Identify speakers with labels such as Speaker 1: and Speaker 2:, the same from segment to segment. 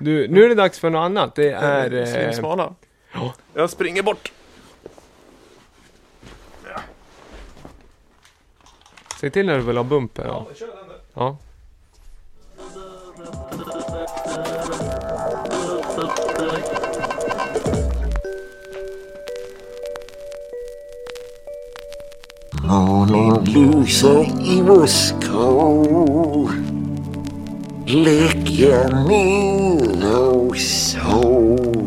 Speaker 1: Du, nu är det dags för något annat. Det är...
Speaker 2: Eh, Svinsmala.
Speaker 1: ja.
Speaker 2: Jag springer bort.
Speaker 1: säg till när du vill ha bumper. Ja.
Speaker 2: kör den där.
Speaker 1: ja.
Speaker 3: Månen lyser i vår skog Lick your mellow soul.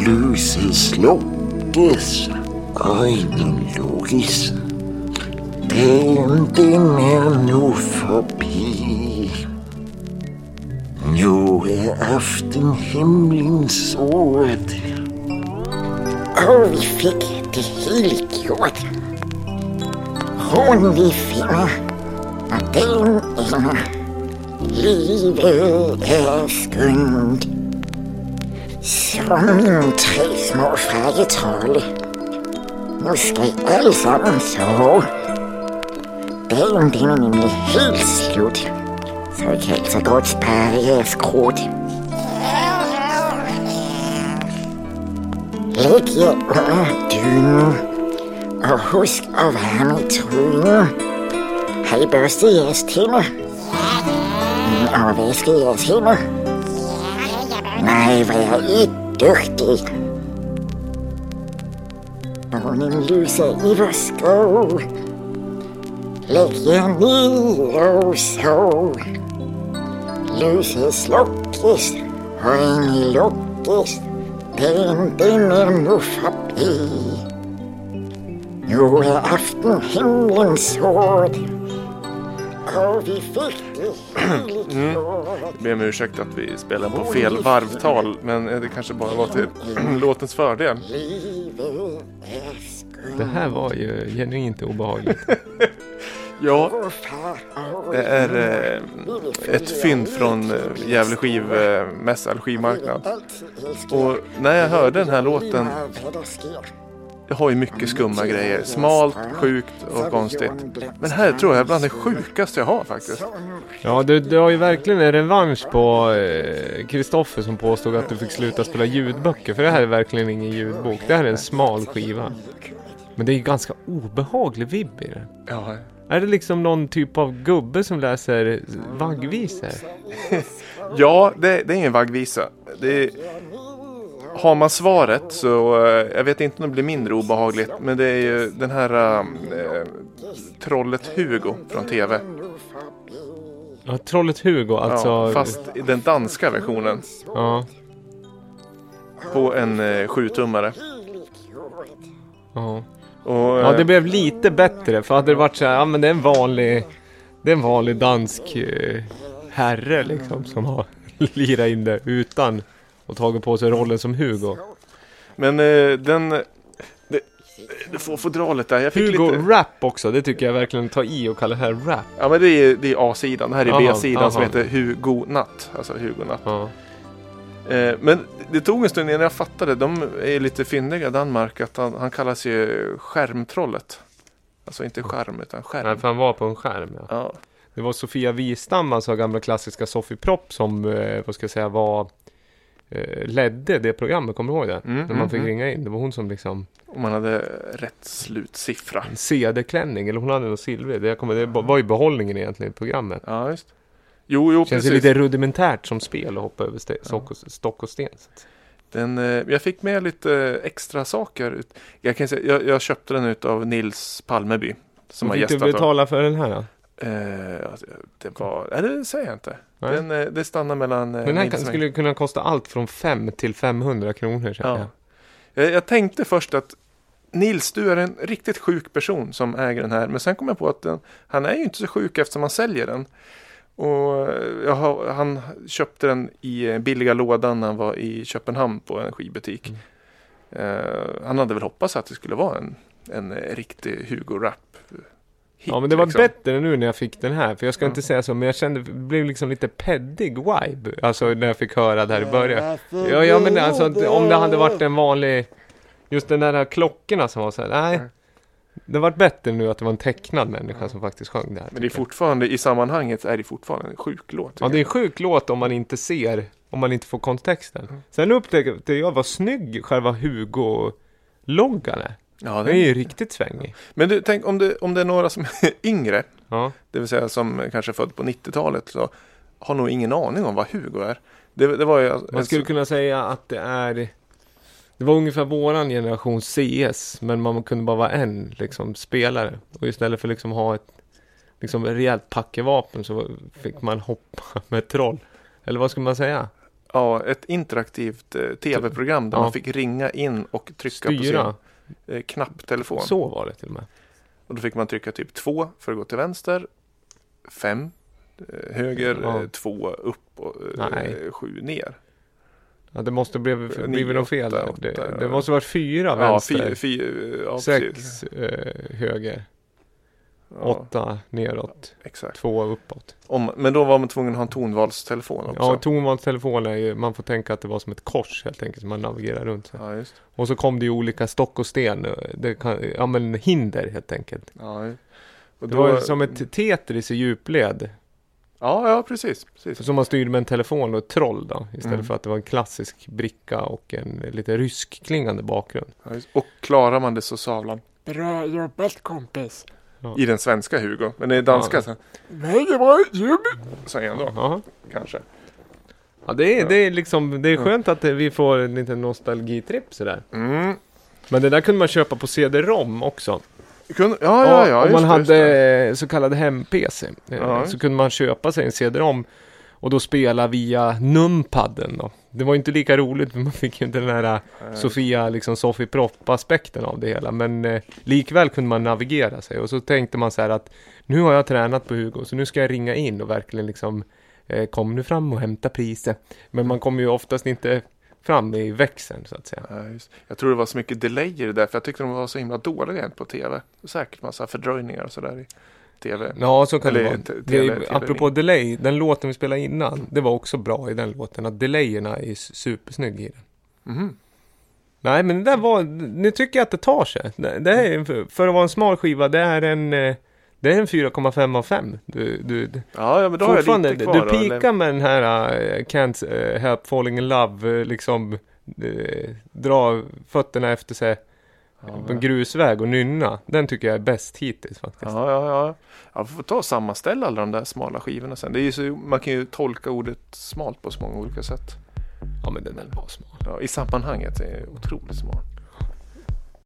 Speaker 3: sov Lyset slockes, Den, den är nu förbi Nu är aftenhimlen sårad.
Speaker 4: Och vi fick det helgjort Hon vi finner, den ena livet är skumt. Som min tre små fragetal. Nu ska allesammans så. Den, den är nämligen helt slut. Så jag kan alltså gott spara er. Lägg er under dynen och husk värma i trynen. Har I børstet jeres tænder? Norwegiske Simon. Nei, var jeg utdyrtig. Noen luser i vår skål legger ned og sov. Lyset slukkes, øynene lukkes, den dimmer nå forbi. Nå er aftenhimmelen sår. Det hele gjort.
Speaker 2: Ber om ursäkt att vi spelar på fel varvtal, men det kanske bara var till låtens fördel.
Speaker 1: Det här var ju genuint obehagligt.
Speaker 2: Ja, det är eh, ett fynd från eh, Gävle skivmässa, eller skivmarknad. Och när jag hörde den här låten, har ju mycket skumma grejer. Smalt, sjukt och konstigt. Men här tror jag är bland det sjukaste jag har faktiskt.
Speaker 1: Ja, du, du har ju verkligen en revansch på eh, Kristoffer som påstod att du fick sluta spela ljudböcker. För det här är verkligen ingen ljudbok. Det här är en smal skiva. Men det är ju ganska obehaglig vibb i det.
Speaker 2: Ja,
Speaker 1: Är det liksom någon typ av gubbe som läser vaggvisor?
Speaker 2: ja det, det är ingen vaggvisa. Det är, har man svaret så, eh, jag vet inte om det blir mindre obehagligt, men det är ju den här eh, trollet Hugo från TV.
Speaker 1: Ja, Trollet Hugo, alltså.
Speaker 2: ja, fast i den danska versionen
Speaker 1: Ja,
Speaker 2: på en eh, sjutummare.
Speaker 1: ja.
Speaker 2: Och,
Speaker 1: ja,
Speaker 2: eh,
Speaker 1: det blev lite bättre. För hade det varit så här, ja men det är en vanlig, det är en vanlig dansk eh, herre liksom som har lirat in det utan att tagit på sig rollen som Hugo.
Speaker 2: Men eh, den... Det, det får fodralet där. Jag fick
Speaker 1: Hugo
Speaker 2: lite...
Speaker 1: rap också, det tycker jag verkligen tar i och kallar det här rap.
Speaker 2: Ja men det är, det är A-sidan. Det här är
Speaker 1: Aha,
Speaker 2: B-sidan som
Speaker 1: aha.
Speaker 2: heter Hugo Natt. Alltså Hugo Natt.
Speaker 1: Ja.
Speaker 2: Eh, men det tog en stund innan jag fattade. De är lite fyndiga Danmark. Att han, han kallas ju Skärmtrollet. Alltså inte skärm utan skärm.
Speaker 1: Nej, för han var på en skärm ja.
Speaker 2: Ja.
Speaker 1: Det var Sofia Wistam, alltså gamla klassiska Sofie Propp som, eh, vad ska jag säga, var ledde det programmet, kommer du ihåg det?
Speaker 2: Mm,
Speaker 1: När man
Speaker 2: mm,
Speaker 1: fick
Speaker 2: mm.
Speaker 1: ringa in, det var hon som liksom
Speaker 2: Om man hade rätt slutsiffra.
Speaker 1: CD-klänning, eller hon hade något silver. Det, kommer, det var ju behållningen egentligen i programmet.
Speaker 2: Ja just. Jo, jo
Speaker 1: Känns
Speaker 2: precis.
Speaker 1: lite rudimentärt som spel att hoppa över ste- stock, och, stock och sten.
Speaker 2: Den, eh, jag fick med lite extra saker. Jag, kan säga, jag, jag köpte den ut av Nils Palmeby. Som har
Speaker 1: du
Speaker 2: gästat. då.
Speaker 1: betala för den här då?
Speaker 2: Eh, alltså, det var, nej det säger jag inte.
Speaker 1: Nej.
Speaker 2: Den, eh, det stannar mellan eh,
Speaker 1: Men den här kan, skulle kunna kosta allt från 5 till 500 kronor.
Speaker 2: Ja.
Speaker 1: jag.
Speaker 2: Jag, jag tänkte först att Nils, du är en riktigt sjuk person som äger den här. Men sen kom jag på att den, han är ju inte så sjuk eftersom han säljer den. Och eh, har, han köpte den i billiga lådan när han var i Köpenhamn på en skivbutik.
Speaker 1: Mm.
Speaker 2: Eh, han hade väl hoppats att det skulle vara en, en riktig
Speaker 1: Ja men det var
Speaker 2: liksom.
Speaker 1: bättre nu när jag fick den här. För jag ska
Speaker 2: Ja.
Speaker 1: inte säga så, men jag kände, det blev liksom lite peddig vibe. Alltså när jag fick höra det här i början. Ja, ja men alltså om det hade varit en vanlig, just den där klockorna som var så här, nej. Det var bättre nu att det var en tecknad människa som faktiskt sjöng det här.
Speaker 2: Men det är fortfarande, i sammanhanget är det fortfarande en sjuk låt.
Speaker 1: Ja, det är en sjuk låt om man inte ser, om man inte får kontexten. Sen upptäckte jag vad snygg själva Hugo-loggan är.
Speaker 2: Ja,
Speaker 1: Den är ju riktigt svängig.
Speaker 2: Men du, tänk om det, om det är några som är yngre,
Speaker 1: Ja.
Speaker 2: det vill säga som kanske är född på 90-talet, så har nog ingen aning om vad Hugo är. Det, det var ju...
Speaker 1: Man skulle kunna säga att det är Det var ungefär våran generation CS Men man kunde bara vara en liksom spelare Och istället för liksom ha ett Liksom rejält packevapen så fick man hoppa med troll Eller vad skulle man säga?
Speaker 2: Ja, ett interaktivt eh, tv-program där
Speaker 1: Ja.
Speaker 2: man fick ringa in och trycka
Speaker 1: Styra
Speaker 2: på sin eh, knapptelefon.
Speaker 1: Så var det till och med
Speaker 2: Och då fick man trycka typ två för att gå till vänster, fem eh, höger,
Speaker 1: Ja.
Speaker 2: eh, två upp och eh,
Speaker 1: Nej.
Speaker 2: sju ner.
Speaker 1: Ja det måste
Speaker 2: Nio,
Speaker 1: blivit något fel
Speaker 2: åtta,
Speaker 1: där
Speaker 2: åtta,
Speaker 1: det,
Speaker 2: ja.
Speaker 1: det måste varit fyra
Speaker 2: Ja,
Speaker 1: vänster
Speaker 2: fy, fy, ja, precis.
Speaker 1: Sex eh, höger
Speaker 2: Ja,
Speaker 1: Åtta neråt
Speaker 2: exakt.
Speaker 1: Två uppåt
Speaker 2: Om, men då var man tvungen att ha en tonvalstelefon också.
Speaker 1: Ja tonvalstelefon är ju Man får tänka att det var som ett kors helt enkelt som man navigerar runt sig.
Speaker 2: ja, just.
Speaker 1: Och så kom det ju olika stock och sten. Det kan, ja men hinder helt enkelt.
Speaker 2: Ja, och
Speaker 1: Det
Speaker 2: då,
Speaker 1: var ju som ett Tetris i djupled.
Speaker 2: Ja, ja, precis. precis.
Speaker 1: Som man styrde med en telefon och ett troll då. Istället
Speaker 2: Mm.
Speaker 1: för att det var en klassisk bricka och en lite rysk klingande bakgrund.
Speaker 2: Ja. Och klarar man det så savlar
Speaker 4: Bra jobbat kompis.
Speaker 2: I den svenska Hugo. Men det är danska så
Speaker 4: Väldigt bra jobb.
Speaker 2: säger han då.
Speaker 1: Ja,
Speaker 2: Kanske.
Speaker 1: ja det, är, det är liksom, det är skönt att vi får en liten nostalgitripp sådär.
Speaker 2: Mm.
Speaker 1: Men det där kunde man köpa på CD-ROM också.
Speaker 2: Kunde, ja, ja, ja.
Speaker 1: om
Speaker 2: just
Speaker 1: man
Speaker 2: det, just det.
Speaker 1: hade så kallad hem-PC. eh,
Speaker 2: Ja.
Speaker 1: Så kunde man köpa sig en CD-ROM. Och då spela via numpadden då. Det var ju inte lika roligt, men man fick ju inte den här
Speaker 2: Nej.
Speaker 1: Sofia, liksom Sofie Propp-aspekten av det hela. Men eh, likväl kunde man navigera sig. Och så tänkte man så här att nu har jag tränat på Hugo, så nu ska jag ringa in och verkligen liksom eh, kom nu fram och hämta priset. Men man kom ju oftast inte fram i växeln så att säga.
Speaker 2: Ja. Jag tror det var så mycket delayer där, för jag tyckte de var så himla dåliga på tv. Säkert massa fördröjningar och sådär tv.
Speaker 1: Ja, så kan
Speaker 2: Eller
Speaker 1: det vara.
Speaker 2: tele- tele-
Speaker 1: apropå delay, den låten vi spelade innan, det var också bra i den låten. Att delayerna är supersnygg i den.
Speaker 2: Mhm.
Speaker 1: Nej, men det där var, nu tycker jag att det tar sig. Det, är, för- att vara en smal skiva, det är en, eh, det är en 4,5 av 5. Du, du,
Speaker 2: Ja, ja, men då har jag lite kvar.
Speaker 1: du pikar med den här uh, Can't eh, help falling in love, liksom uh, dra fötterna efter sig på en grusväg och nynna. Den tycker jag är bäst hittills faktiskt.
Speaker 2: Ja, ja, ja. Jag får ta och sammanställa alla de där smala skivorna sen. Det är så, man kan ju tolka ordet smalt på så många olika sätt.
Speaker 1: Ja, men den där var smal.
Speaker 2: Ja, I sammanhanget är det otroligt smalt.